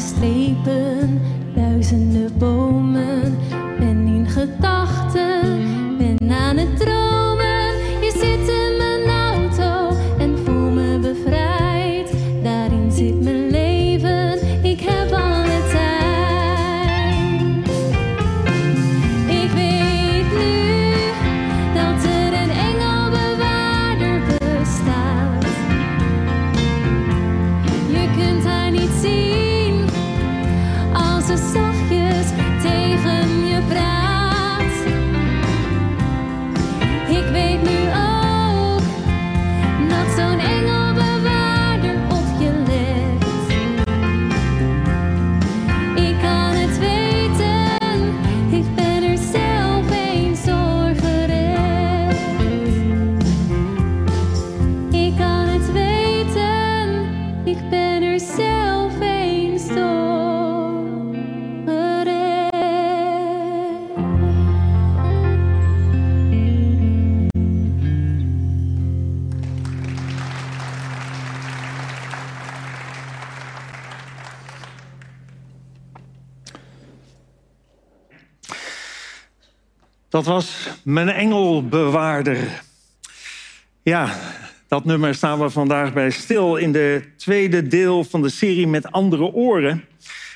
strepen, duizenden bomen. Dat was Mijn Engelbewaarder. Ja, dat nummer staan we vandaag bij stil in de tweede deel van de serie Met Andere Oren.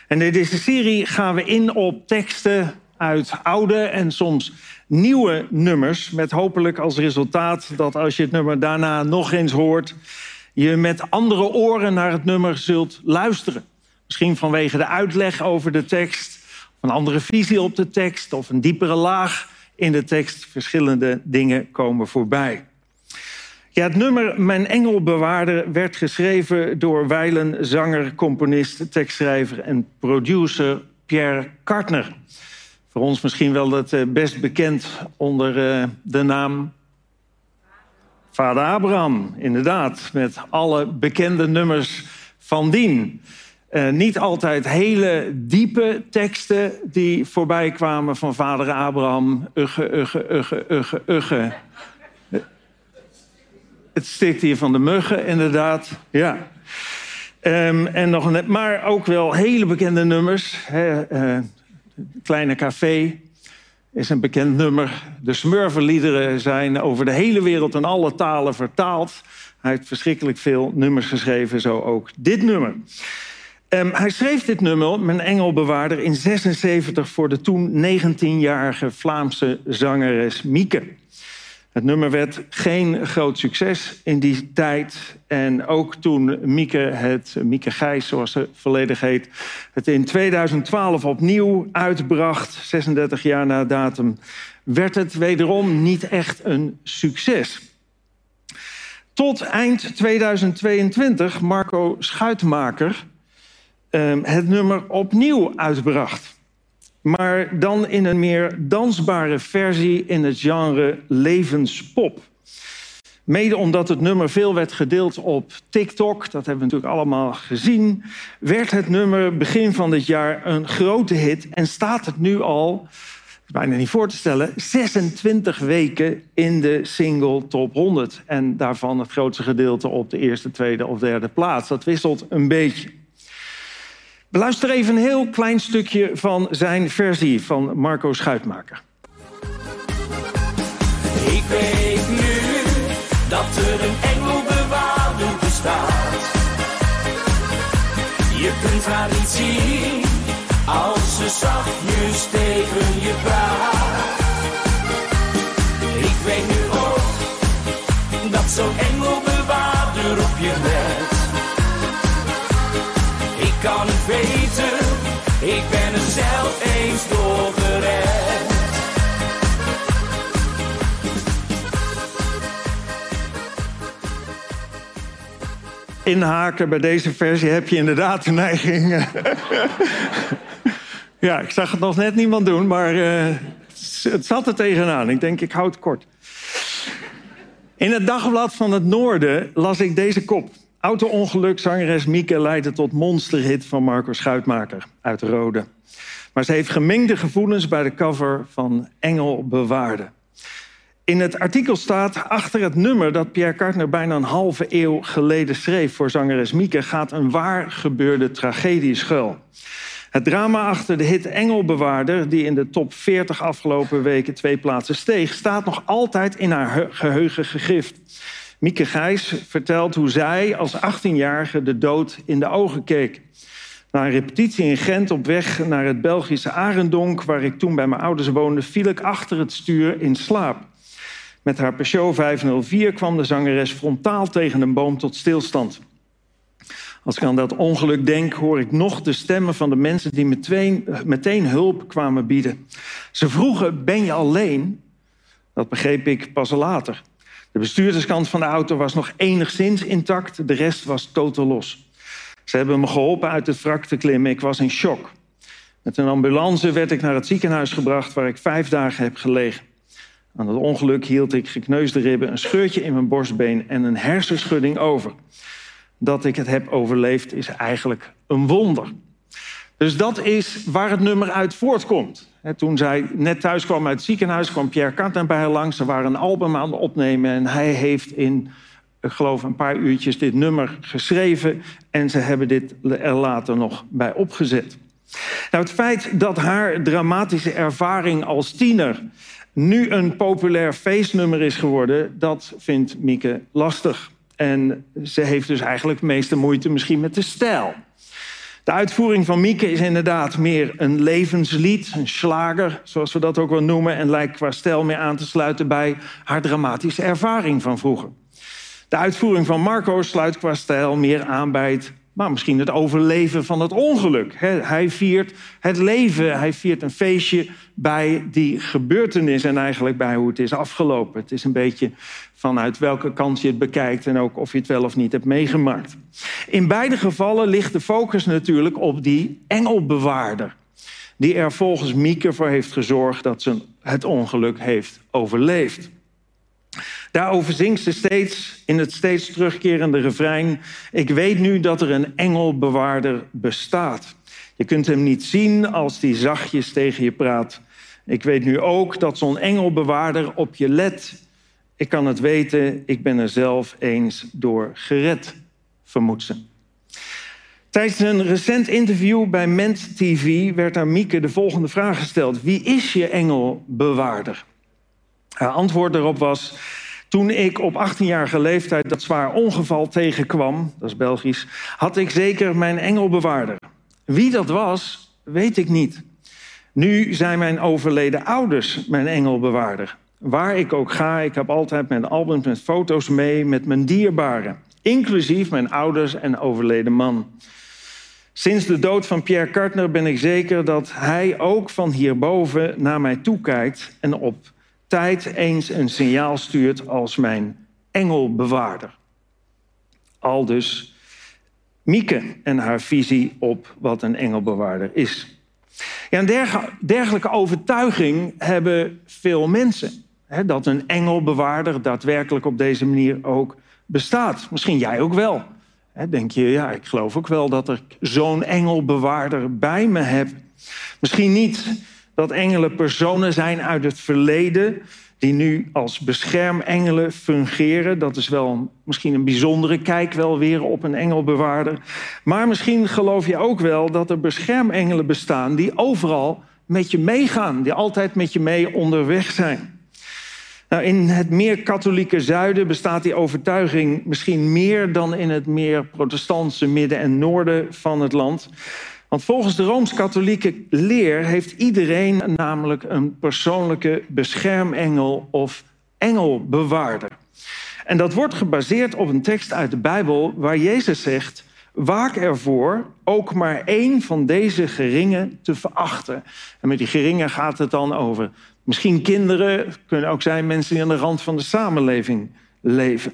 En in deze serie gaan we in op teksten uit oude en soms nieuwe nummers. Met hopelijk als resultaat dat als je het nummer daarna nog eens hoort, je met andere oren naar het nummer zult luisteren. Misschien vanwege de uitleg over de tekst, een andere visie op de tekst of een diepere laag in de tekst verschillende dingen komen voorbij. Ja, het nummer Mijn Engelbewaarder werd geschreven door weilen zanger, componist, tekstschrijver en producer Pierre Kartner. Voor ons misschien wel het eh, best bekend onder eh, de naam Vader Abraham, inderdaad, met alle bekende nummers van dien. Eh, niet altijd hele diepe teksten die voorbij kwamen van vader Abraham. Ugge, ugge, ugge, ugge, ugge. Het stikt hier van de muggen, inderdaad. Ja. Ehm, en nog net, maar ook wel hele bekende nummers. Hè, eh, Kleine Café is een bekend nummer. De Smurvenliederen zijn over de hele wereld in alle talen vertaald. Hij heeft verschrikkelijk veel nummers geschreven, zo ook dit nummer. Ehm, hij schreef dit nummer, Mijn Engelbewaarder, in 76 voor de toen 19-jarige Vlaamse zangeres Mieke. Het nummer werd geen groot succes in die tijd. En ook toen Mieke, het, Mieke Gijs, zoals ze volledig heet... het in 2012 opnieuw uitbracht, 36 jaar na datum... werd het wederom niet echt een succes. Tot eind 2022 Marco Schuitmaker ehm, het nummer opnieuw uitbracht maar dan in een meer dansbare versie in het genre levenspop. Mede omdat het nummer veel werd gedeeld op TikTok, dat hebben we natuurlijk allemaal gezien, werd het nummer begin van dit jaar een grote hit en staat het nu al, bijna niet voor te stellen, 26 weken in de single top 100. En daarvan het grootste gedeelte op de eerste, tweede of derde plaats. Dat wisselt een beetje. Beluister even een heel klein stukje van zijn versie van Marco Schuitmaker. Ik weet nu dat er een engelbewaarder bestaat. Je kunt haar niet zien als ze zachtjes tegen je praat. Ik weet nu ook dat zo'n engelbewaarder op je let. Ik kan eens door gered. Inhaken bij deze versie heb je inderdaad de neiging. eh, ja, ik zag het nog net niemand doen, maar eh, het zat er tegenaan. Ik denk, ik houd het kort. In het dagblad van het Noorden las ik deze kop. Auto-ongeluk, zangeres Mieke leidde tot monsterhit van Marco Schuitmaker uit Rode. Maar ze heeft gemengde gevoelens bij de cover van Engel Bewaarde. In het artikel staat, achter het nummer dat Pierre Kartner bijna een halve eeuw geleden schreef voor zangeres Mieke, gaat een waar gebeurde tragedie schuil. Het drama achter de hit Engelbewaarder, die in de top 40 afgelopen weken twee plaatsen steeg, staat nog altijd in haar he- geheugen gegrift. Mieke Gijs vertelt hoe zij als 18-jarige de dood in de ogen keek. Na een repetitie in Gent op weg naar het Belgische Arendonk, waar ik toen bij mijn ouders woonde, viel ik achter het stuur in slaap. Met haar Peugeot 504 kwam de zangeres frontaal tegen een boom tot stilstand. Als ik aan dat ongeluk denk, hoor ik nog de stemmen van de mensen die meteen, meteen hulp kwamen bieden. Ze vroegen: Ben je alleen? Dat begreep ik pas later. De bestuurderskant van de auto was nog enigszins intact, de rest was totaal los. Ze hebben me geholpen uit het wrak te klimmen. Ik was in shock. Met een ambulance werd ik naar het ziekenhuis gebracht waar ik vijf dagen heb gelegen. Aan het ongeluk hield ik gekneusde ribben, een scheurtje in mijn borstbeen en een hersenschudding over. Dat ik het heb overleefd is eigenlijk een wonder. Dus dat is waar het nummer uit voortkomt. Toen zij net thuis kwam uit het ziekenhuis, kwam Pierre Carter bij haar langs. Ze waren een album aan het opnemen en hij heeft in, ik geloof, een paar uurtjes dit nummer geschreven. En ze hebben dit er later nog bij opgezet. Nou, het feit dat haar dramatische ervaring als tiener nu een populair feestnummer is geworden, dat vindt Mieke lastig. En ze heeft dus eigenlijk meeste moeite misschien met de stijl. De uitvoering van Mieke is inderdaad meer een levenslied, een slager, zoals we dat ook wel noemen, en lijkt qua stijl meer aan te sluiten bij haar dramatische ervaring van vroeger. De uitvoering van Marco sluit qua stijl meer aan bij het, maar misschien het overleven van het ongeluk. Hij viert het leven, hij viert een feestje bij die gebeurtenis en eigenlijk bij hoe het is afgelopen. Het is een beetje vanuit welke kant je het bekijkt en ook of je het wel of niet hebt meegemaakt. In beide gevallen ligt de focus natuurlijk op die engelbewaarder. Die er volgens Mieke voor heeft gezorgd dat ze het ongeluk heeft overleefd. Daarover zingt ze steeds in het steeds terugkerende refrein: Ik weet nu dat er een engelbewaarder bestaat. Je kunt hem niet zien als die zachtjes tegen je praat. Ik weet nu ook dat zo'n engelbewaarder op je let. ik kan het weten, ik ben er zelf eens door gered, vermoedt ze. Tijdens een recent interview bij Ment TV werd aan Mieke de volgende vraag gesteld: Wie is je engelbewaarder? Haar antwoord daarop was: Toen ik op 18-jarige leeftijd dat zwaar ongeval tegenkwam, dat is Belgisch, had ik zeker mijn engelbewaarder. Wie dat was, weet ik niet. Nu zijn mijn overleden ouders mijn engelbewaarder. Waar ik ook ga, ik heb altijd mijn albums met foto's mee met mijn dierbaren. Inclusief mijn ouders en overleden man. Sinds de dood van Pierre Kartner ben ik zeker dat hij ook van hierboven naar mij toekijkt en op tijd eens een signaal stuurt als mijn engelbewaarder. Al dus Mieke en haar visie op wat een engelbewaarder is. Ja, een dergelijke overtuiging hebben veel mensen. Hè, dat een engelbewaarder daadwerkelijk op deze manier ook bestaat. Misschien jij ook wel. Hè, denk je, ja, ik geloof ook wel dat ik zo'n engelbewaarder bij me heb. Misschien niet dat engelen personen zijn uit het verleden die nu als beschermengelen fungeren. Dat is wel misschien een bijzondere kijk wel weer op een engelbewaarder. Maar misschien geloof je ook wel dat er beschermengelen bestaan die overal met je meegaan, die altijd met je mee onderweg zijn. Nou, in het meer katholieke zuiden bestaat die overtuiging misschien meer dan in het meer protestantse midden en noorden van het land. Want volgens de rooms-katholieke leer heeft iedereen namelijk een persoonlijke beschermengel of engelbewaarder. En dat wordt gebaseerd op een tekst uit de Bijbel waar Jezus zegt: Waak ervoor ook maar één van deze geringen te verachten. En met die geringen gaat het dan over misschien kinderen, kunnen ook zijn mensen die aan de rand van de samenleving leven.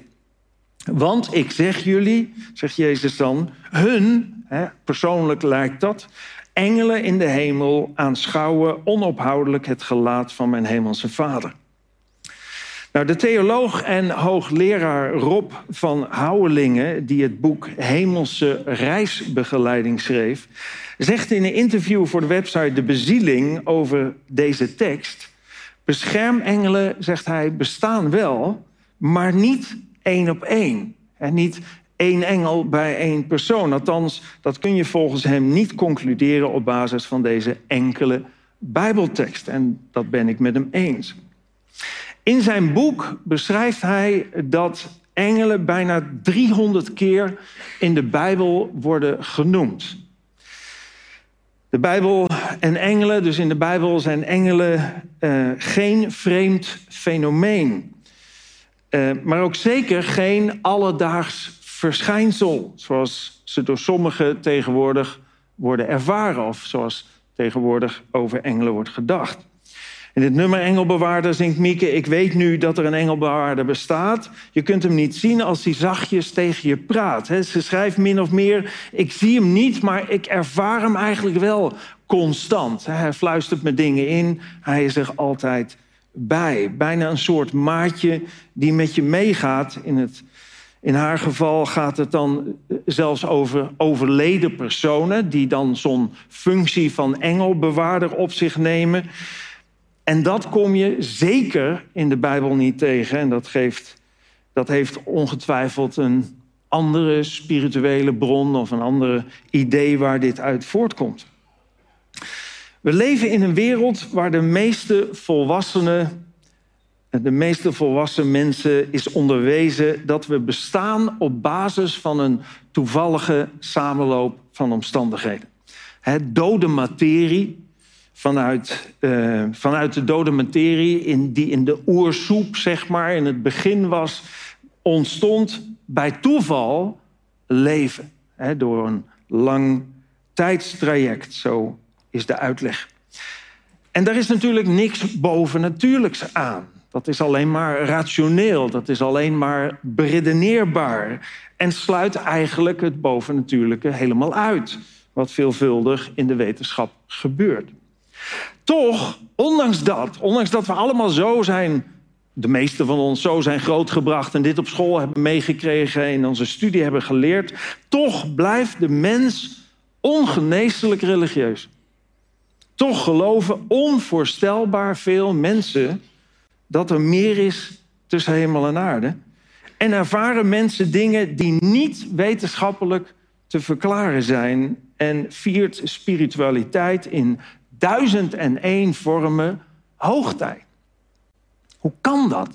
Want ik zeg jullie, zegt Jezus dan, hun, persoonlijk lijkt dat, engelen in de hemel aanschouwen onophoudelijk het gelaat van mijn hemelse Vader. Nou, de theoloog en hoogleraar Rob van Houwelingen, die het boek Hemelse Reisbegeleiding schreef, zegt in een interview voor de website De Bezieling over deze tekst: Beschermengelen, zegt hij, bestaan wel, maar niet één op één. En niet één engel bij één persoon. Althans, dat kun je volgens hem niet concluderen op basis van deze enkele Bijbeltekst. En dat ben ik met hem eens. In zijn boek beschrijft hij dat engelen bijna 300 keer in de Bijbel worden genoemd. De Bijbel en engelen, dus in de Bijbel zijn engelen uh, geen vreemd fenomeen. Uh, maar ook zeker geen alledaags verschijnsel, zoals ze door sommigen tegenwoordig worden ervaren, of zoals tegenwoordig over engelen wordt gedacht. In het nummer Engelbewaarder zingt Mieke... ik weet nu dat er een engelbewaarder bestaat. Je kunt hem niet zien als hij zachtjes tegen je praat. Ze schrijft min of meer... ik zie hem niet, maar ik ervaar hem eigenlijk wel constant. Hij fluistert me dingen in. Hij is er altijd bij. Bijna een soort maatje die met je meegaat. In, het, in haar geval gaat het dan zelfs over overleden personen... die dan zo'n functie van engelbewaarder op zich nemen... En dat kom je zeker in de Bijbel niet tegen. En dat, geeft, dat heeft ongetwijfeld een andere spirituele bron of een andere idee waar dit uit voortkomt. We leven in een wereld waar de meeste volwassenen, de meeste volwassen mensen is onderwezen dat we bestaan op basis van een toevallige samenloop van omstandigheden. Het dode materie, vanuit, uh, vanuit de dode materie, in, die in de oersoep, zeg maar, in het begin was, ontstond bij toeval leven. Door een lang tijdstraject, zo is de uitleg. En daar is natuurlijk niks bovennatuurlijks aan. Dat is alleen maar rationeel, dat is alleen maar beredeneerbaar. En sluit eigenlijk het bovennatuurlijke helemaal uit. Wat veelvuldig in de wetenschap gebeurt. Toch, ondanks dat, ondanks dat we allemaal zo zijn, de meeste van ons zo zijn grootgebracht en dit op school hebben meegekregen en in onze studie hebben geleerd, toch blijft de mens ongeneeslijk religieus. Toch geloven onvoorstelbaar veel mensen dat er meer is tussen hemel en aarde. En ervaren mensen dingen die niet wetenschappelijk te verklaren zijn. En viert spiritualiteit in duizend en één vormen hoogtij. Hoe kan dat?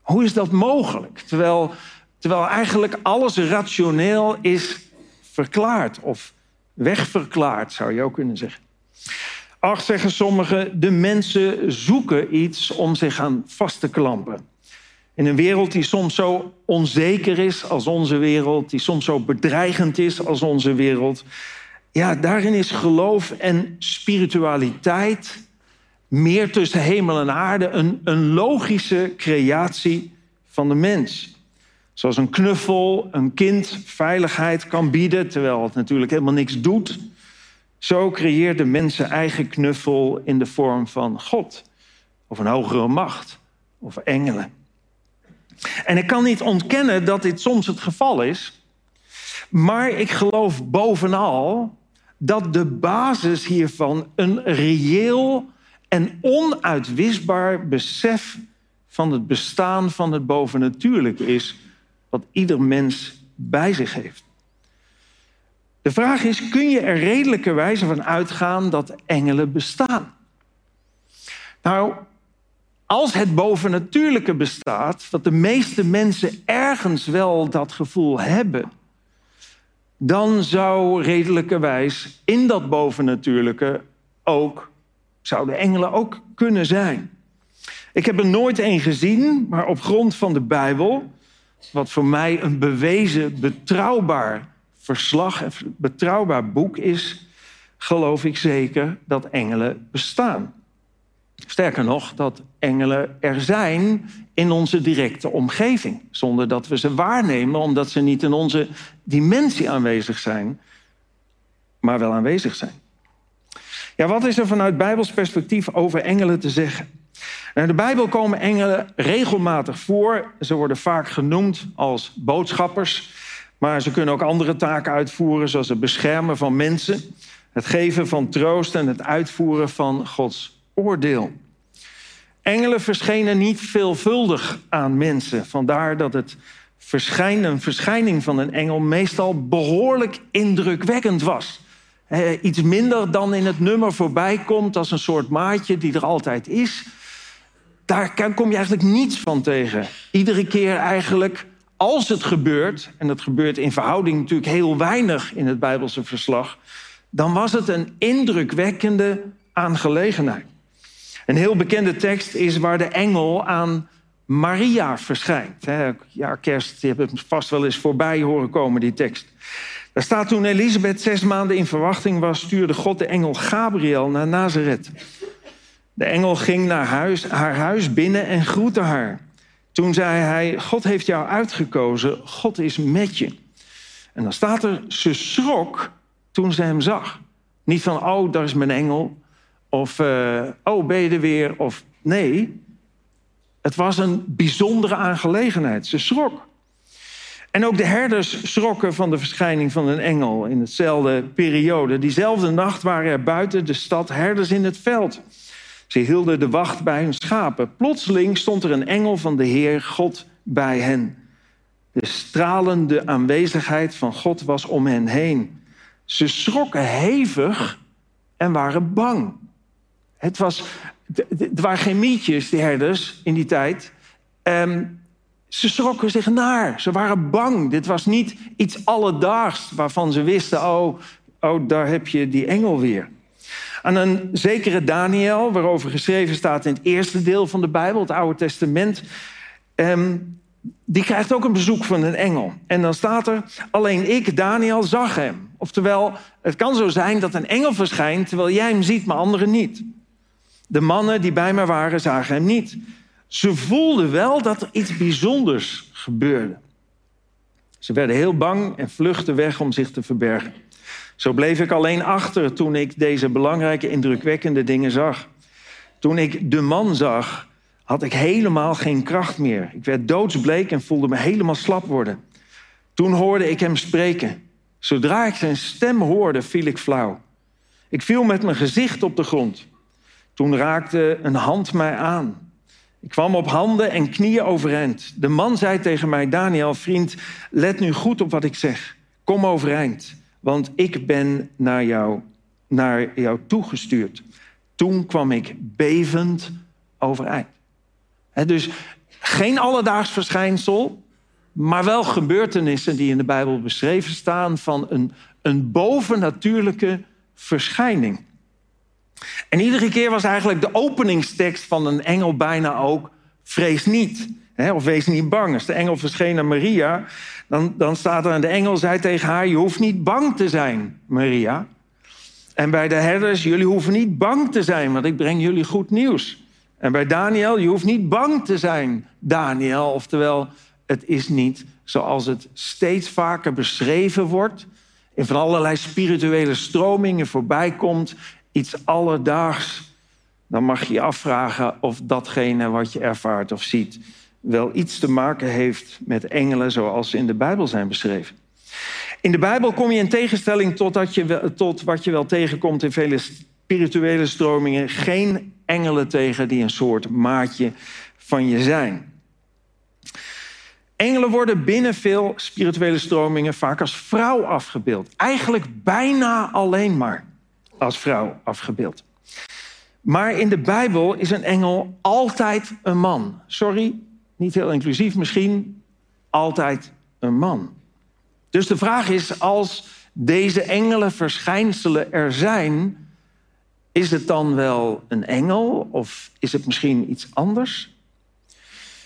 Hoe is dat mogelijk? Terwijl, terwijl eigenlijk alles rationeel is verklaard of wegverklaard, zou je ook kunnen zeggen. Ach, zeggen sommigen, de mensen zoeken iets om zich aan vast te klampen. In een wereld die soms zo onzeker is als onze wereld, die soms zo bedreigend is als onze wereld. Ja, daarin is geloof en spiritualiteit meer tussen hemel en aarde een, een logische creatie van de mens. Zoals een knuffel een kind veiligheid kan bieden, terwijl het natuurlijk helemaal niks doet. Zo creëert de mens zijn eigen knuffel in de vorm van God, of een hogere macht, of engelen. En ik kan niet ontkennen dat dit soms het geval is, maar ik geloof bovenal dat de basis hiervan een reëel en onuitwisbaar besef van het bestaan van het bovennatuurlijke is, wat ieder mens bij zich heeft. De vraag is: kun je er redelijkerwijze van uitgaan dat engelen bestaan? Nou, als het bovennatuurlijke bestaat, dat de meeste mensen ergens wel dat gevoel hebben, dan zou redelijkerwijs in dat bovennatuurlijke ook, zouden engelen ook kunnen zijn. Ik heb er nooit een gezien, maar op grond van de Bijbel, wat voor mij een bewezen, betrouwbaar verslag, een betrouwbaar boek is, geloof ik zeker dat engelen bestaan. Sterker nog, dat engelen er zijn in onze directe omgeving, zonder dat we ze waarnemen, omdat ze niet in onze dimensie aanwezig zijn, maar wel aanwezig zijn. Ja, wat is er vanuit Bijbels perspectief over engelen te zeggen? Nou, in de Bijbel komen engelen regelmatig voor. Ze worden vaak genoemd als boodschappers, maar ze kunnen ook andere taken uitvoeren, zoals het beschermen van mensen, het geven van troost en het uitvoeren van Gods oordeel. Engelen verschenen niet veelvuldig aan mensen. Vandaar dat het verschijnen, verschijning van een engel meestal behoorlijk indrukwekkend was. iets minder dan in het nummer voorbij komt als een soort maatje die er altijd is. Daar kom je eigenlijk niets van tegen. Iedere keer eigenlijk, als het gebeurt, en dat gebeurt in verhouding natuurlijk heel weinig in het Bijbelse verslag, dan was het een indrukwekkende aangelegenheid. Een heel bekende tekst is waar de engel aan Maria verschijnt. Ja, kerst, je het vast wel eens voorbij horen komen, die tekst. Daar staat toen Elisabeth zes maanden in verwachting was, stuurde God de engel Gabriel naar Nazareth. De engel ging naar huis, haar huis binnen en groette haar. Toen zei hij: God heeft jou uitgekozen, God is met je. En dan staat er: ze schrok toen ze hem zag. Niet van: oh, daar is mijn engel. Of, uh, oh, ben je er weer? Of nee, het was een bijzondere aangelegenheid. Ze schrok. En ook de herders schrokken van de verschijning van een engel in hetzelfde periode. Diezelfde nacht waren er buiten de stad herders in het veld. Ze hielden de wacht bij hun schapen. Plotseling stond er een engel van de Heer God bij hen. De stralende aanwezigheid van God was om hen heen. Ze schrokken hevig en waren bang. Het was, het waren geen mietjes, die herders, in die tijd. Um, ze schrokken zich naar. Ze waren bang. Dit was niet iets alledaags waarvan ze wisten... oh, oh daar heb je die engel weer. Aan een zekere Daniel, waarover geschreven staat in het eerste deel van de Bijbel, het Oude Testament. Um, die krijgt ook een bezoek van een engel. En dan staat er, alleen ik, Daniel, zag hem. Oftewel, het kan zo zijn dat een engel verschijnt terwijl jij hem ziet, maar anderen niet. De mannen die bij mij waren, zagen hem niet. Ze voelden wel dat er iets bijzonders gebeurde. Ze werden heel bang en vluchtten weg om zich te verbergen. Zo bleef ik alleen achter toen ik deze belangrijke, indrukwekkende dingen zag. Toen ik de man zag, had ik helemaal geen kracht meer. Ik werd doodsbleek en voelde me helemaal slap worden. Toen hoorde ik hem spreken. Zodra ik zijn stem hoorde, viel ik flauw. Ik viel met mijn gezicht op de grond. Toen raakte een hand mij aan. Ik kwam op handen en knieën overeind. De man zei tegen mij, Daniel, vriend, let nu goed op wat ik zeg. Kom overeind, want ik ben naar jou, naar jou toegestuurd. Toen kwam ik bevend overeind. Dus geen alledaags verschijnsel, maar wel gebeurtenissen die in de Bijbel beschreven staan van een, een bovennatuurlijke verschijning. En iedere keer was eigenlijk de openingstekst van een engel bijna ook: vrees niet. Of wees niet bang. Als de engel verscheen naar Maria, dan, dan staat er aan de engel zei tegen haar: Je hoeft niet bang te zijn, Maria. En bij de herders: Jullie hoeven niet bang te zijn, want ik breng jullie goed nieuws. En bij Daniel: Je hoeft niet bang te zijn, Daniel. Oftewel, het is niet zoals het steeds vaker beschreven wordt. In van allerlei spirituele stromingen voorbij komt iets alledaags, dan mag je je afvragen of datgene wat je ervaart of ziet wel iets te maken heeft met engelen zoals ze in de Bijbel zijn beschreven. In de Bijbel kom je in tegenstelling tot, je, tot wat je wel tegenkomt in vele spirituele stromingen, geen engelen tegen die een soort maatje van je zijn. Engelen worden binnen veel spirituele stromingen vaak als vrouw afgebeeld. Eigenlijk bijna alleen maar als vrouw afgebeeld. Maar in de Bijbel is een engel altijd een man. Sorry, niet heel inclusief misschien, altijd een man. Dus de vraag is, als deze engelen verschijnselen er zijn, is het dan wel een engel of is het misschien iets anders?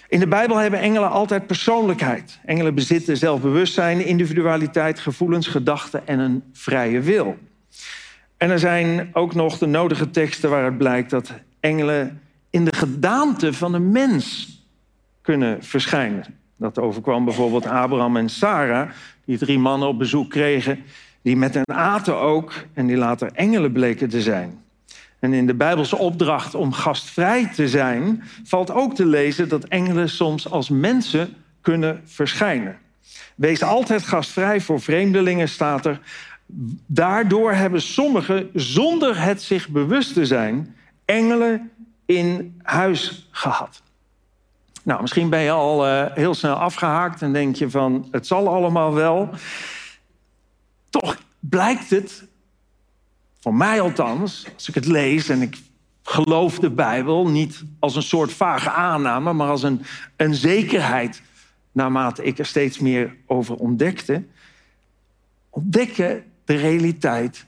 In de Bijbel hebben engelen altijd persoonlijkheid. Engelen bezitten zelfbewustzijn, individualiteit, gevoelens, gedachten en een vrije wil. En er zijn ook nog de nodige teksten waaruit blijkt dat engelen in de gedaante van een mens kunnen verschijnen. Dat overkwam bijvoorbeeld Abraham en Sarah, die drie mannen op bezoek kregen, die met hen aten ook en die later engelen bleken te zijn. En in de Bijbelse opdracht om gastvrij te zijn, valt ook te lezen dat engelen soms als mensen kunnen verschijnen. Wees altijd gastvrij voor vreemdelingen, staat er. Daardoor hebben sommigen, zonder het zich bewust te zijn, engelen in huis gehad. Nou, misschien ben je al uh, heel snel afgehaakt en denk je van het zal allemaal wel. Toch blijkt het, voor mij althans, als ik het lees en ik geloof de Bijbel, niet als een soort vage aanname, maar als een, een zekerheid, naarmate ik er steeds meer over ontdekte, ontdekken de realiteit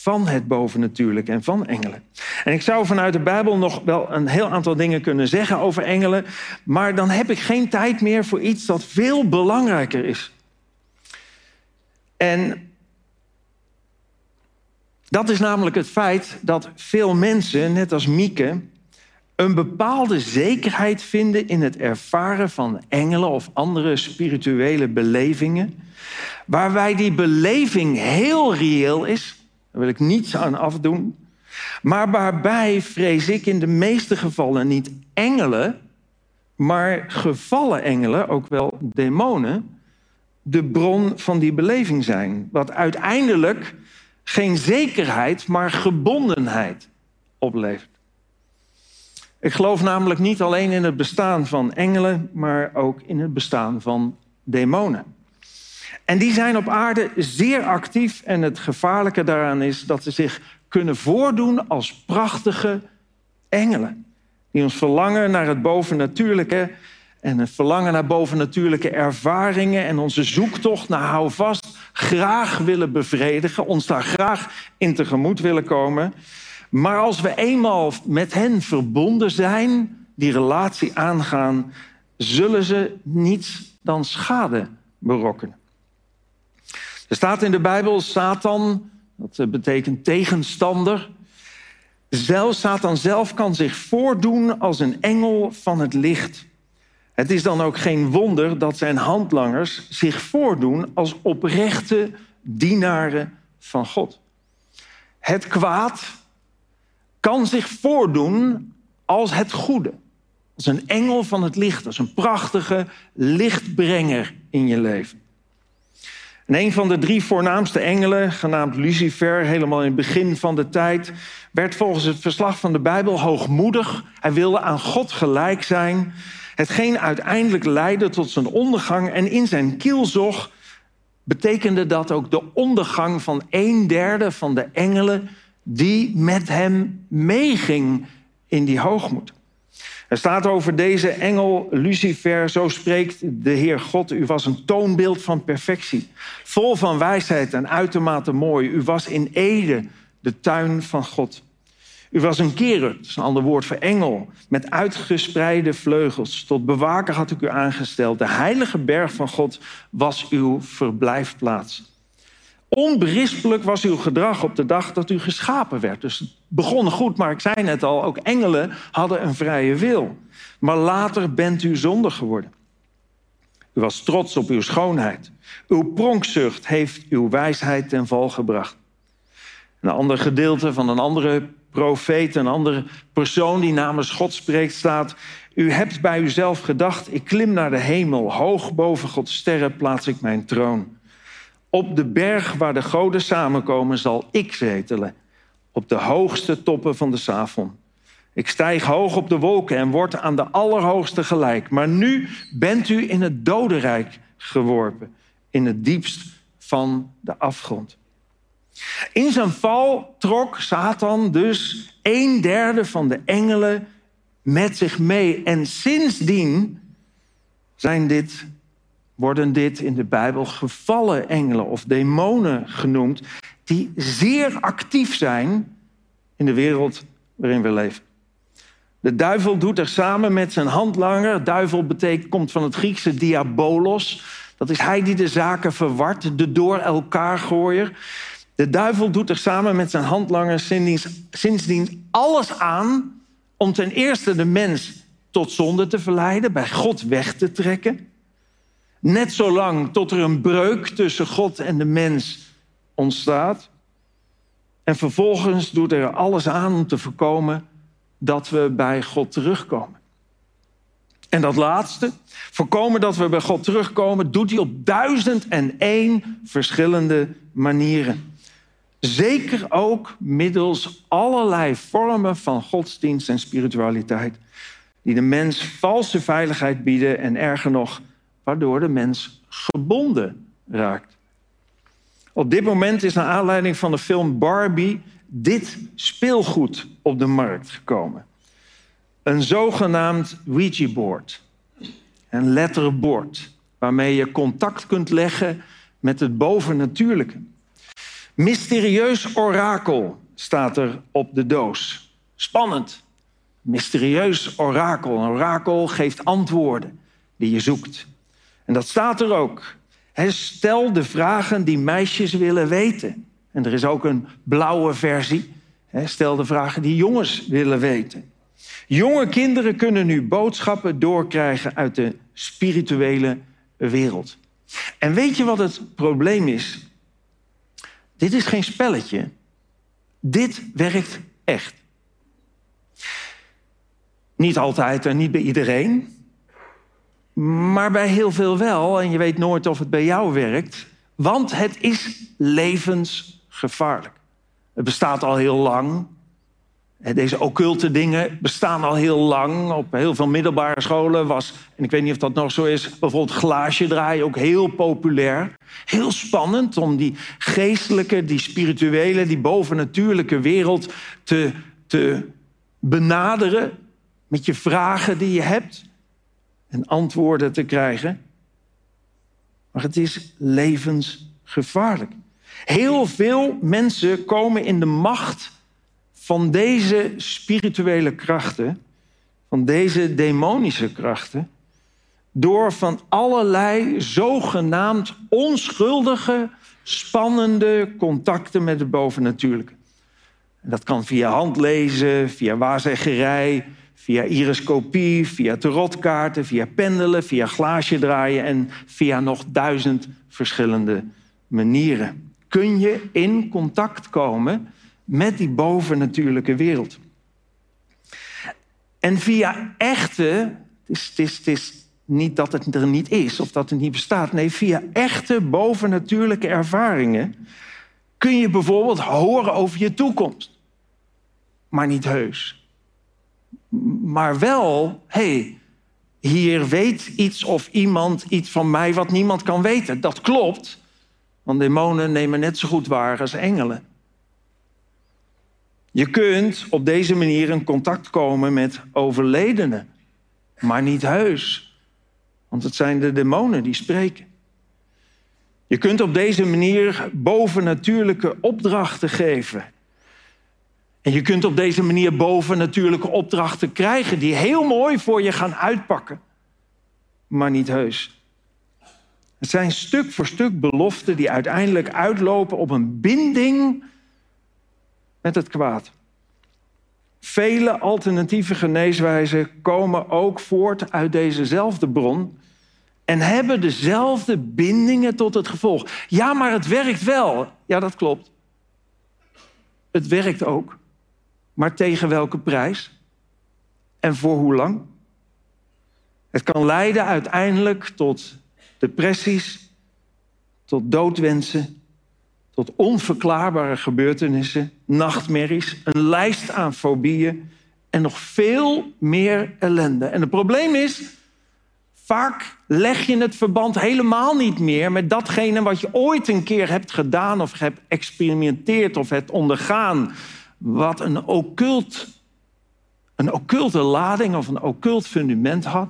van het bovennatuurlijke en van engelen. En ik zou vanuit de Bijbel nog wel een heel aantal dingen kunnen zeggen over engelen, maar dan heb ik geen tijd meer voor iets dat veel belangrijker is. En dat is namelijk het feit dat veel mensen, net als Mieke, een bepaalde zekerheid vinden in het ervaren van engelen of andere spirituele belevingen, waarbij die beleving heel reëel is, daar wil ik niets aan afdoen, maar waarbij, vrees ik, in de meeste gevallen niet engelen, maar gevallen engelen, ook wel demonen, de bron van die beleving zijn. Wat uiteindelijk geen zekerheid, maar gebondenheid oplevert. Ik geloof namelijk niet alleen in het bestaan van engelen, maar ook in het bestaan van demonen. En die zijn op aarde zeer actief en het gevaarlijke daaraan is dat ze zich kunnen voordoen als prachtige engelen. Die ons verlangen naar het bovennatuurlijke en het verlangen naar bovennatuurlijke ervaringen en onze zoektocht naar houvast graag willen bevredigen, ons daar graag in tegemoet willen komen. Maar als we eenmaal met hen verbonden zijn, die relatie aangaan, zullen ze niets dan schade berokkenen. Er staat in de Bijbel Satan, dat eh, betekent tegenstander. Zelf, Satan zelf kan zich voordoen als een engel van het licht. Het is dan ook geen wonder dat zijn handlangers zich voordoen als oprechte dienaren van God. Het kwaad kan zich voordoen als het goede. Als een engel van het licht, als een prachtige lichtbrenger in je leven. En een van de drie voornaamste engelen, genaamd Lucifer, helemaal in het begin van de tijd, werd volgens het verslag van de Bijbel hoogmoedig. Hij wilde aan God gelijk zijn. Hetgeen uiteindelijk leidde tot zijn ondergang. En in zijn kielzog betekende dat ook de ondergang van een derde van de engelen die met hem meeging in die hoogmoed. Er staat over deze engel Lucifer, zo spreekt de Heer God, u was een toonbeeld van perfectie, vol van wijsheid en uitermate mooi. U was in Ede de tuin van God. U was een kerub, dat is een ander woord voor engel, met uitgespreide vleugels. Tot bewaker had ik u aangesteld. De heilige berg van God was uw verblijfplaats. Onberispelijk was uw gedrag op de dag dat u geschapen werd. Dus het begon goed, maar ik zei net al, ook engelen hadden een vrije wil. Maar later bent u zondig geworden. U was trots op uw schoonheid. Uw pronkzucht heeft uw wijsheid ten val gebracht. Een ander gedeelte van een andere profeet, een andere persoon die namens God spreekt, staat: U hebt bij uzelf gedacht: ik klim naar de hemel, hoog boven Gods sterren plaats ik mijn troon. Op de berg waar de goden samenkomen zal ik zetelen, op de hoogste toppen van de Savon. Ik stijg hoog op de wolken en word aan de Allerhoogste gelijk. Maar nu bent u in het dodenrijk geworpen, in het diepst van de afgrond. In zijn val trok Satan dus een derde van de engelen met zich mee. En sindsdien zijn dit, worden dit in de Bijbel gevallen engelen of demonen genoemd, die zeer actief zijn in de wereld waarin we leven. De duivel doet er samen met zijn handlanger. Duivel betekent, komt van het Griekse diabolos. Dat is hij die de zaken verwart, de door elkaar gooier. De duivel doet er samen met zijn handlanger sindsdien alles aan om ten eerste de mens tot zonde te verleiden, bij God weg te trekken. Net zolang tot er een breuk tussen God en de mens ontstaat. En vervolgens doet er alles aan om te voorkomen dat we bij God terugkomen. En dat laatste, voorkomen dat we bij God terugkomen, doet hij op duizend en één verschillende manieren. Zeker ook middels allerlei vormen van godsdienst en spiritualiteit, die de mens valse veiligheid bieden en erger nog, waardoor de mens gebonden raakt. Op dit moment is naar aanleiding van de film Barbie dit speelgoed op de markt gekomen. Een zogenaamd Ouija-board, een letterbord, waarmee je contact kunt leggen met het bovennatuurlijke. Mysterieus orakel staat er op de doos. Spannend. Mysterieus orakel. Een orakel geeft antwoorden die je zoekt. En dat staat er ook. stel de vragen die meisjes willen weten. En er is ook een blauwe versie. stel de vragen die jongens willen weten. Jonge kinderen kunnen nu boodschappen doorkrijgen uit de spirituele wereld. En weet je wat het probleem is? Dit is geen spelletje. Dit werkt echt. Niet altijd en niet bij iedereen. Maar bij heel veel wel. En je weet nooit of het bij jou werkt. Want het is levensgevaarlijk. Het bestaat al heel lang. Deze occulte dingen bestaan al heel lang. Op heel veel middelbare scholen was, en ik weet niet of dat nog zo is, bijvoorbeeld glaasje draaien ook heel populair. Heel spannend om die geestelijke, die spirituele, die bovennatuurlijke wereld te, te benaderen met je vragen die je hebt en antwoorden te krijgen. Maar het is levensgevaarlijk. Heel veel mensen komen in de macht van deze spirituele krachten, van deze demonische krachten, door van allerlei zogenaamd onschuldige, spannende contacten met het bovennatuurlijke. En dat kan via handlezen, via waarzeggerij, via iriscopie, via tarotkaarten, via pendelen, via glaasje draaien en via nog duizend verschillende manieren. Kun je in contact komen met die bovennatuurlijke wereld. En via echte, het is, is, het is Niet dat het er niet is of dat het niet bestaat. Nee, via echte bovennatuurlijke ervaringen kun je bijvoorbeeld horen over je toekomst. Maar niet heus. Maar wel, hey, hier weet iets of iemand iets van mij wat niemand kan weten. Dat klopt, want demonen nemen net zo goed waar als engelen. Je kunt op deze manier in contact komen met overledenen, maar niet heus. Want het zijn de demonen die spreken. Je kunt op deze manier bovennatuurlijke opdrachten geven. En je kunt op deze manier bovennatuurlijke opdrachten krijgen die heel mooi voor je gaan uitpakken, maar niet heus. Het zijn stuk voor stuk beloften die uiteindelijk uitlopen op een binding met het kwaad. Vele alternatieve geneeswijzen komen ook voort uit dezezelfde bron en hebben dezelfde bindingen tot het gevolg. Ja, maar het werkt wel. Ja, dat klopt. Het werkt ook. Maar tegen welke prijs? En voor hoe lang? Het kan leiden uiteindelijk tot depressies, tot doodwensen, tot onverklaarbare gebeurtenissen, nachtmerries, een lijst aan fobieën en nog veel meer ellende. En het probleem is, vaak leg je het verband helemaal niet meer met datgene wat je ooit een keer hebt gedaan of hebt experimenteerd of hebt ondergaan, wat een occult, een occulte lading of een occult fundament had.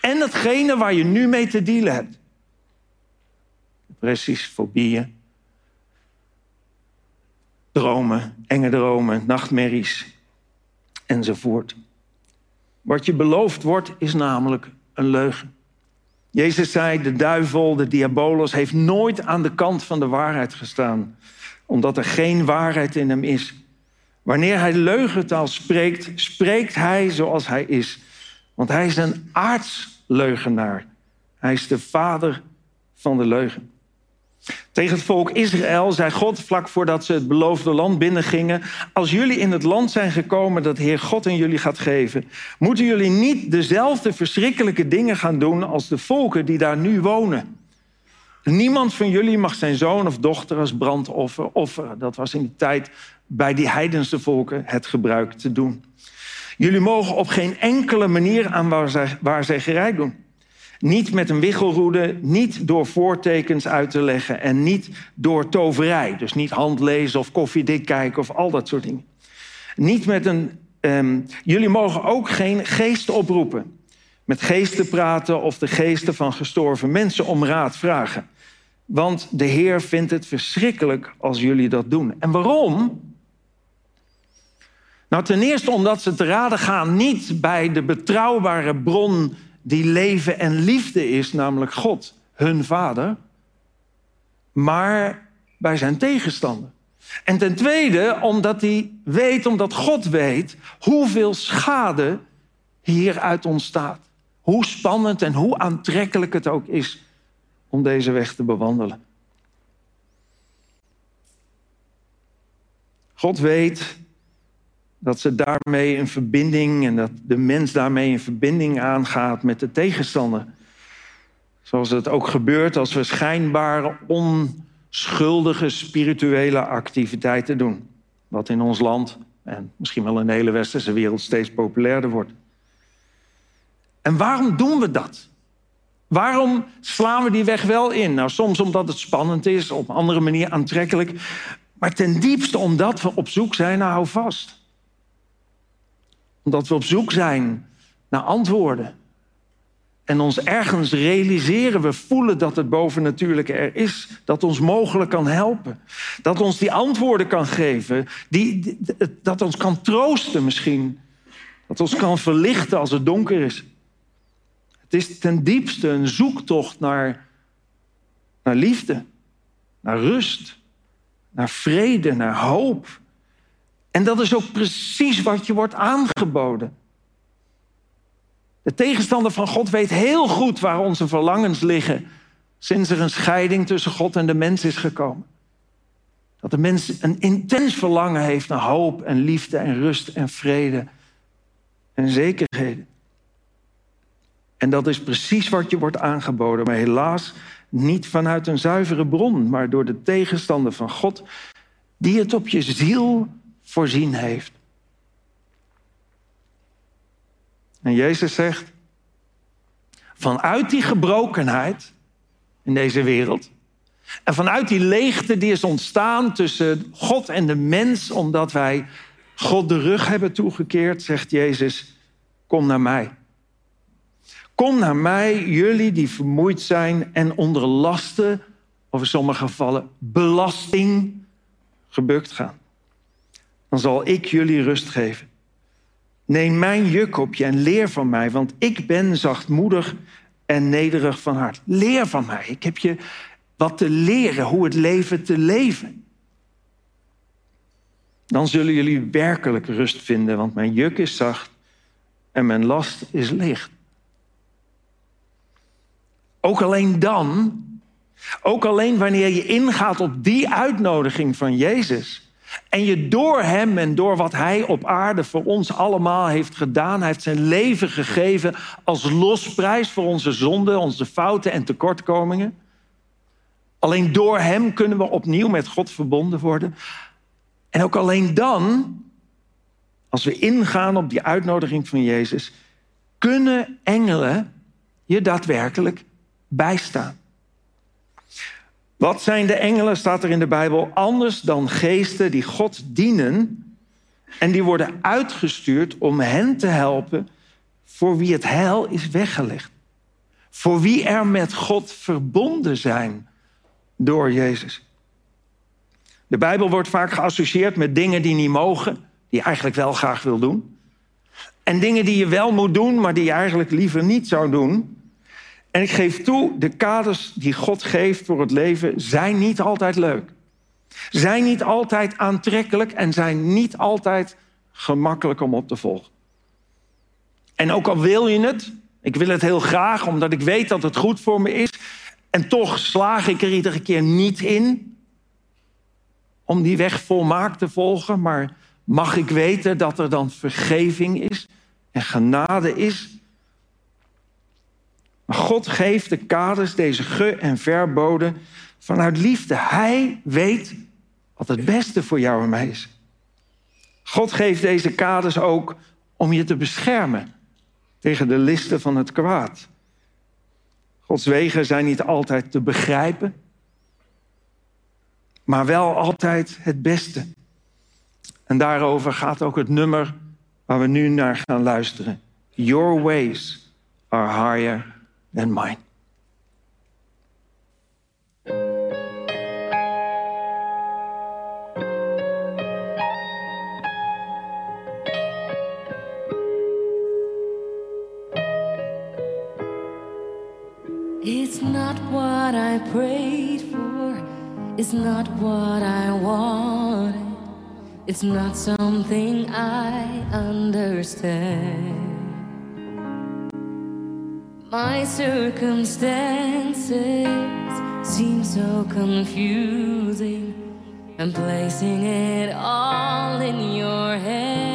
En hetgene waar je nu mee te dealen hebt. Depressies, fobieën, dromen, enge dromen, nachtmerries enzovoort. Wat je beloofd wordt is namelijk een leugen. Jezus zei, de duivel, de diabolos, heeft nooit aan de kant van de waarheid gestaan, omdat er geen waarheid in hem is. Wanneer hij leugentaal spreekt, spreekt hij zoals hij is. Want hij is een aardsleugenaar. Hij is de vader van de leugen. Tegen het volk Israël zei God vlak voordat ze het beloofde land binnengingen: Als jullie in het land zijn gekomen dat Heer God in jullie gaat geven, moeten jullie niet dezelfde verschrikkelijke dingen gaan doen als de volken die daar nu wonen. Niemand van jullie mag zijn zoon of dochter als brandoffer offeren. Dat was in die tijd bij die heidense volken het gebruik te doen. Jullie mogen op geen enkele manier aan waar, zij doen. Niet met een wichelroede, niet door voortekens uit te leggen en niet door toverij. Dus niet handlezen of koffiedik kijken of al dat soort dingen. Niet met een. Um, jullie mogen ook geen geesten oproepen. Met geesten praten of de geesten van gestorven mensen om raad vragen. Want de Heer vindt het verschrikkelijk als jullie dat doen. En waarom? Nou, ten eerste omdat ze te raden gaan niet bij de betrouwbare bron die leven en liefde is, namelijk God, hun vader, maar bij zijn tegenstander. En ten tweede omdat hij weet, omdat God weet, hoeveel schade hieruit ontstaat. Hoe spannend en hoe aantrekkelijk het ook is om deze weg te bewandelen. God weet dat ze daarmee een verbinding en dat de mens daarmee een verbinding aangaat met de tegenstander. Zoals het ook gebeurt als we schijnbaar onschuldige spirituele activiteiten doen. Wat in ons land en misschien wel in de hele westerse wereld steeds populairder wordt. En waarom doen we dat? Waarom slaan we die weg wel in? Nou, soms omdat het spannend is, op een andere manier aantrekkelijk. Maar ten diepste omdat we op zoek zijn naar houvast omdat we op zoek zijn naar antwoorden. En ons ergens realiseren, we voelen dat het bovennatuurlijke er is. Dat ons mogelijk kan helpen. Dat ons die antwoorden kan geven. Die, dat ons kan troosten misschien. Dat ons kan verlichten als het donker is. Het is ten diepste een zoektocht naar, naar liefde. Naar rust. Naar vrede. Naar hoop. En dat is ook precies wat je wordt aangeboden. De tegenstander van God weet heel goed waar onze verlangens liggen sinds er een scheiding tussen God en de mens is gekomen. Dat de mens een intens verlangen heeft naar hoop en liefde en rust en vrede en zekerheden. En dat is precies wat je wordt aangeboden, maar helaas niet vanuit een zuivere bron, maar door de tegenstander van God, die het op je ziel voorzien heeft. En Jezus zegt, vanuit die gebrokenheid in deze wereld, en vanuit die leegte die is ontstaan tussen God en de mens, omdat wij God de rug hebben toegekeerd, zegt Jezus, kom naar mij. Kom naar mij, jullie die vermoeid zijn en onder lasten, of in sommige gevallen belasting, gebukt gaan. Dan zal ik jullie rust geven. Neem mijn juk op je en leer van mij, want ik ben zachtmoedig en nederig van hart. Leer van mij. Ik heb je wat te leren, hoe het leven te leven. Dan zullen jullie werkelijk rust vinden, want mijn juk is zacht en mijn last is licht. Ook alleen dan, ook alleen wanneer je ingaat op die uitnodiging van Jezus. En je door Hem en door wat Hij op aarde voor ons allemaal heeft gedaan, Hij heeft zijn leven gegeven als losprijs voor onze zonden, onze fouten en tekortkomingen. Alleen door Hem kunnen we opnieuw met God verbonden worden. En ook alleen dan, als we ingaan op die uitnodiging van Jezus, kunnen engelen je daadwerkelijk bijstaan. Wat zijn de engelen, staat er in de Bijbel, anders dan geesten die God dienen en die worden uitgestuurd om hen te helpen voor wie het heil is weggelegd. Voor wie er met God verbonden zijn door Jezus. De Bijbel wordt vaak geassocieerd met dingen die niet mogen, die je eigenlijk wel graag wil doen. En dingen die je wel moet doen, maar die je eigenlijk liever niet zou doen. En ik geef toe, de kaders die God geeft voor het leven zijn niet altijd leuk. Zijn niet altijd aantrekkelijk en zijn niet altijd gemakkelijk om op te volgen. En ook al wil je het, ik wil het heel graag omdat ik weet dat het goed voor me is, en toch slaag ik er iedere keer niet in om die weg volmaakt te volgen, maar mag ik weten dat er dan vergeving is en genade is maar God geeft de kaders, deze ge- en verboden, vanuit liefde. Hij weet wat het beste voor jou en mij is. God geeft deze kaders ook om je te beschermen tegen de listen van het kwaad. Gods wegen zijn niet altijd te begrijpen, maar wel altijd het beste. En daarover gaat ook het nummer waar we nu naar gaan luisteren. Your ways are higher than mine. It's not what I prayed for, it's not what I wanted, it's not something I understand. My circumstances seem so confusing. I'm placing it all in your hands.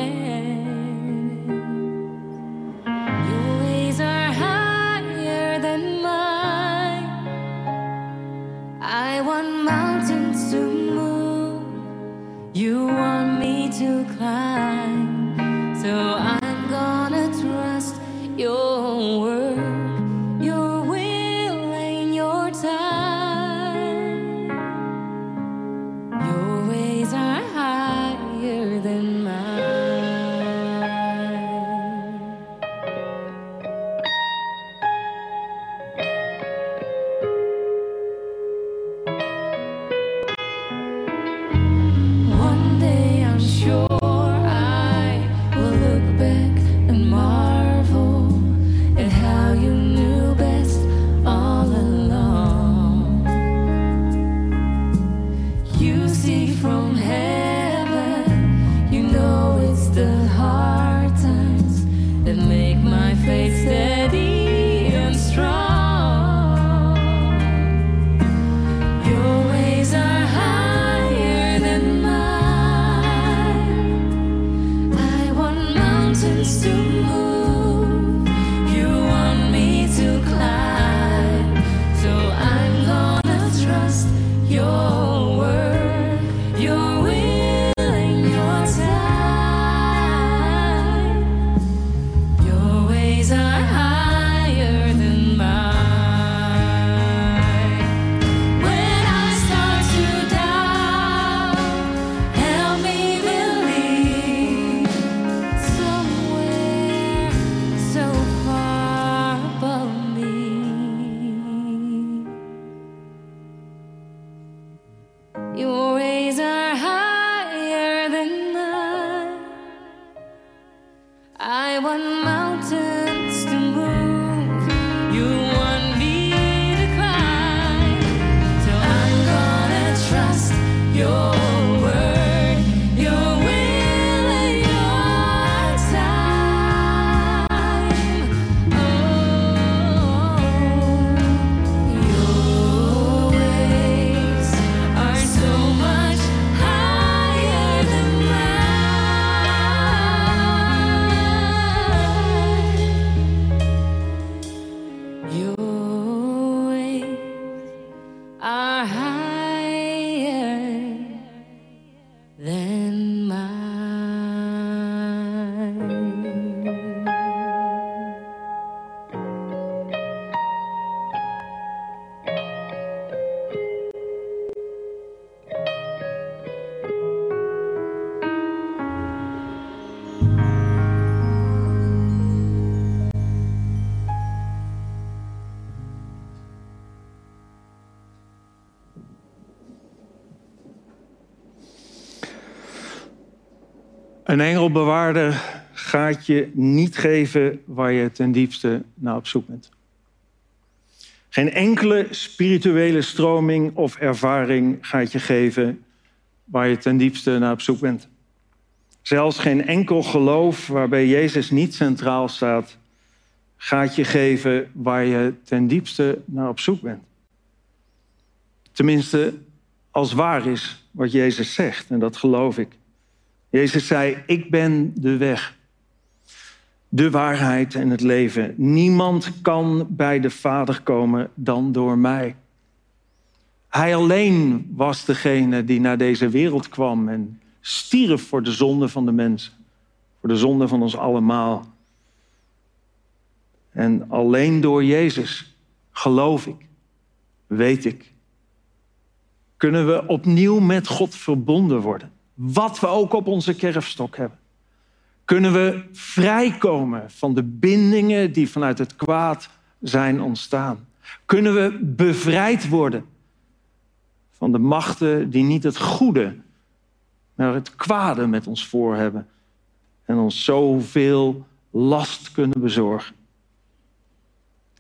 Een engelbewaarder gaat je niet geven waar je ten diepste naar op zoek bent. Geen enkele spirituele stroming of ervaring gaat je geven waar je ten diepste naar op zoek bent. Zelfs geen enkel geloof waarbij Jezus niet centraal staat, gaat je geven waar je ten diepste naar op zoek bent. Tenminste, als waar is wat Jezus zegt, en dat geloof ik. Jezus zei, ik ben de weg, de waarheid en het leven. Niemand kan bij de Vader komen dan door mij. Hij alleen was degene die naar deze wereld kwam en stierf voor de zonde van de mensen, voor de zonde van ons allemaal. En alleen door Jezus, geloof ik, weet ik, kunnen we opnieuw met God verbonden worden. Wat we ook op onze kerfstok hebben. Kunnen we vrijkomen van de bindingen die vanuit het kwaad zijn ontstaan. Kunnen we bevrijd worden van de machten die niet het goede, maar het kwade met ons voor hebben. En ons zoveel last kunnen bezorgen.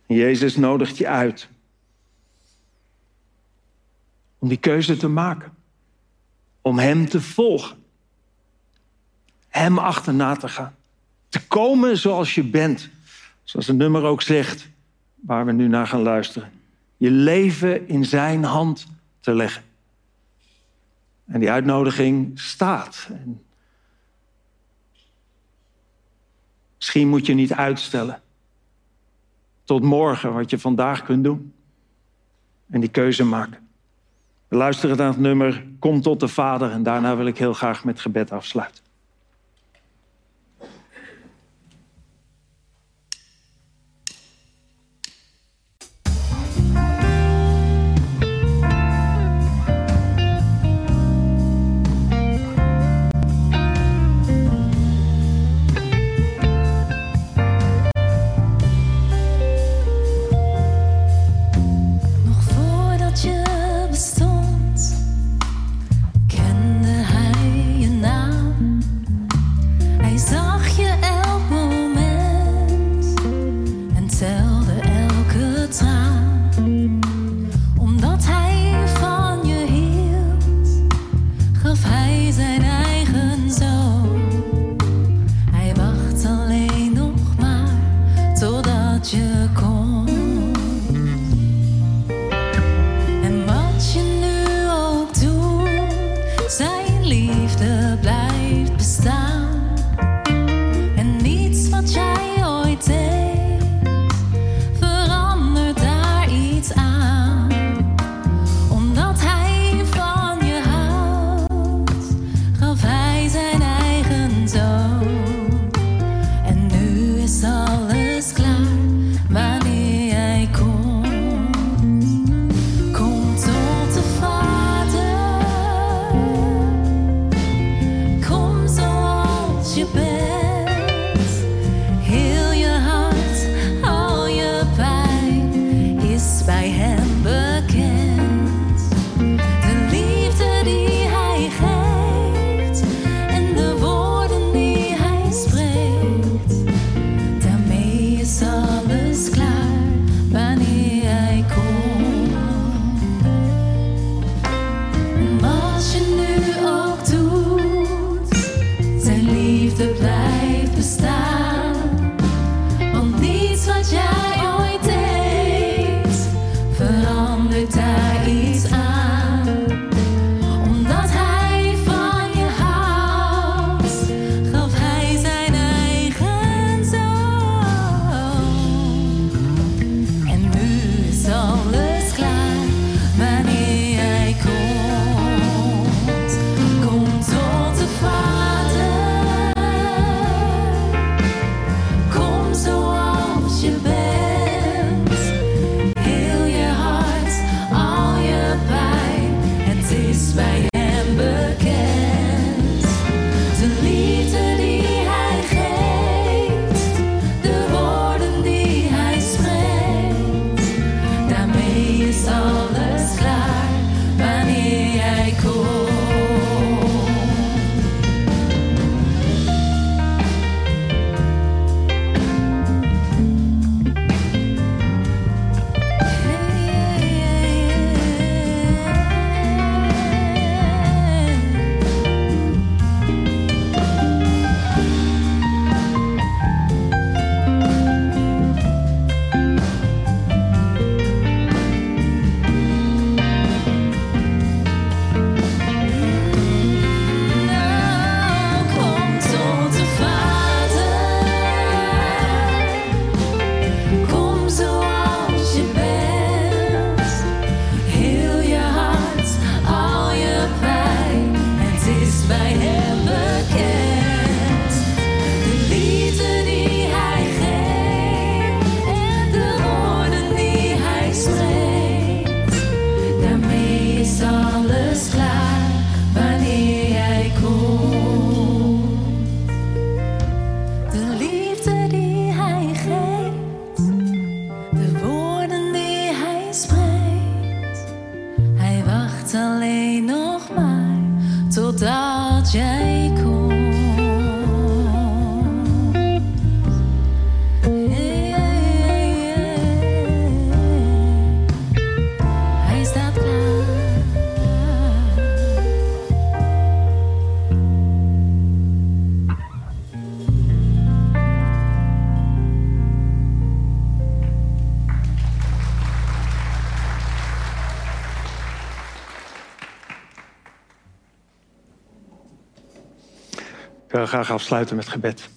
Jezus nodigt je uit om die keuze te maken. Om Hem te volgen. Hem achterna te gaan. Te komen zoals je bent. Zoals het nummer ook zegt, waar we nu naar gaan luisteren. Je leven in Zijn hand te leggen. En die uitnodiging staat. En misschien moet je niet uitstellen tot morgen wat je vandaag kunt doen. En die keuze maken. We luisteren naar het nummer Kom tot de Vader en daarna wil ik heel graag met gebed afsluiten. Graag afsluiten met gebed.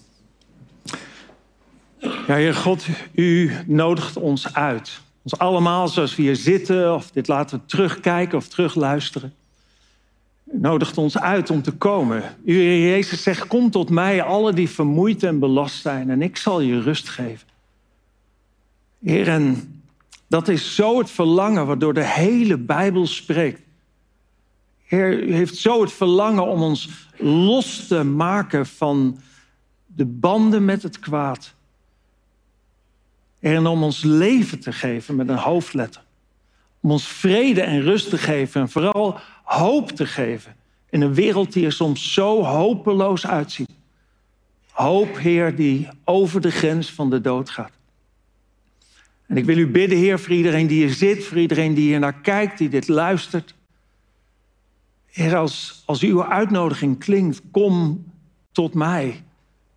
Ja, Heer God, u nodigt ons uit. Ons allemaal, zoals we hier zitten, of dit laten terugkijken of terugluisteren. U nodigt ons uit om te komen. U, Jezus, zegt, kom tot mij, alle die vermoeid en belast zijn, en ik zal je rust geven. Heer, en dat is zo het verlangen waardoor de hele Bijbel spreekt. Heer, u heeft zo het verlangen om ons los te maken van de banden met het kwaad. En om ons leven te geven met een hoofdletter. Om ons vrede en rust te geven en vooral hoop te geven. In een wereld die er soms zo hopeloos uitziet. Hoop, Heer, die over de grens van de dood gaat. En ik wil u bidden, Heer, voor iedereen die hier zit, voor iedereen die hier naar kijkt, die dit luistert. Heer, als, als uw uitnodiging klinkt, kom tot mij.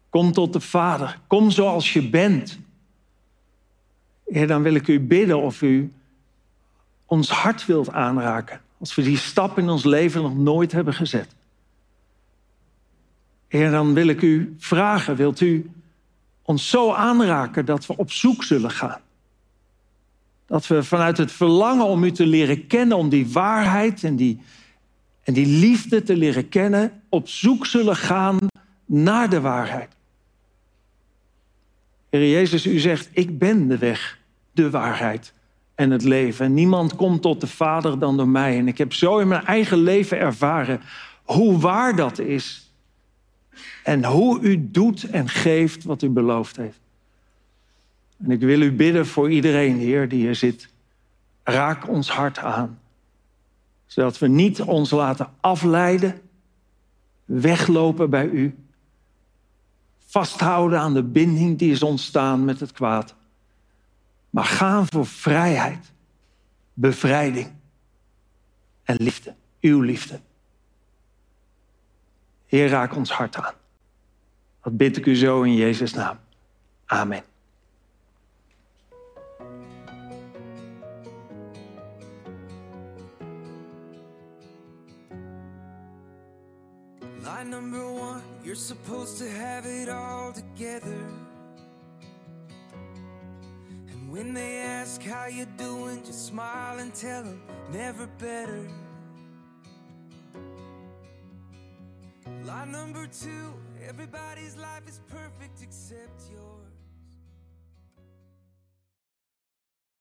Kom tot de Vader. Kom zoals je bent. Heer, dan wil ik u bidden of u ons hart wilt aanraken. Als we die stap in ons leven nog nooit hebben gezet. Heer, dan wil ik u vragen, wilt u ons zo aanraken dat we op zoek zullen gaan? Dat we vanuit het verlangen om u te leren kennen, om die waarheid en die, en die liefde te leren kennen, op zoek zullen gaan naar de waarheid. Heer Jezus, u zegt, ik ben de weg, de waarheid en het leven. En niemand komt tot de Vader dan door mij. En ik heb zo in mijn eigen leven ervaren hoe waar dat is. En hoe u doet en geeft wat u beloofd heeft. En ik wil u bidden voor iedereen, Heer, die hier zit. Raak ons hart aan. Zodat we niet ons laten afleiden, weglopen bij u. Vasthouden aan de binding die is ontstaan met het kwaad. Maar gaan voor vrijheid, bevrijding en liefde. Uw liefde. Heer, raak ons hart aan. Dat bid ik u zo in Jezus' naam. Amen. Number one, you're supposed to have it all together. And when they ask how you're doing, just smile and tell them never better. Line number two, everybody's life is perfect except yours.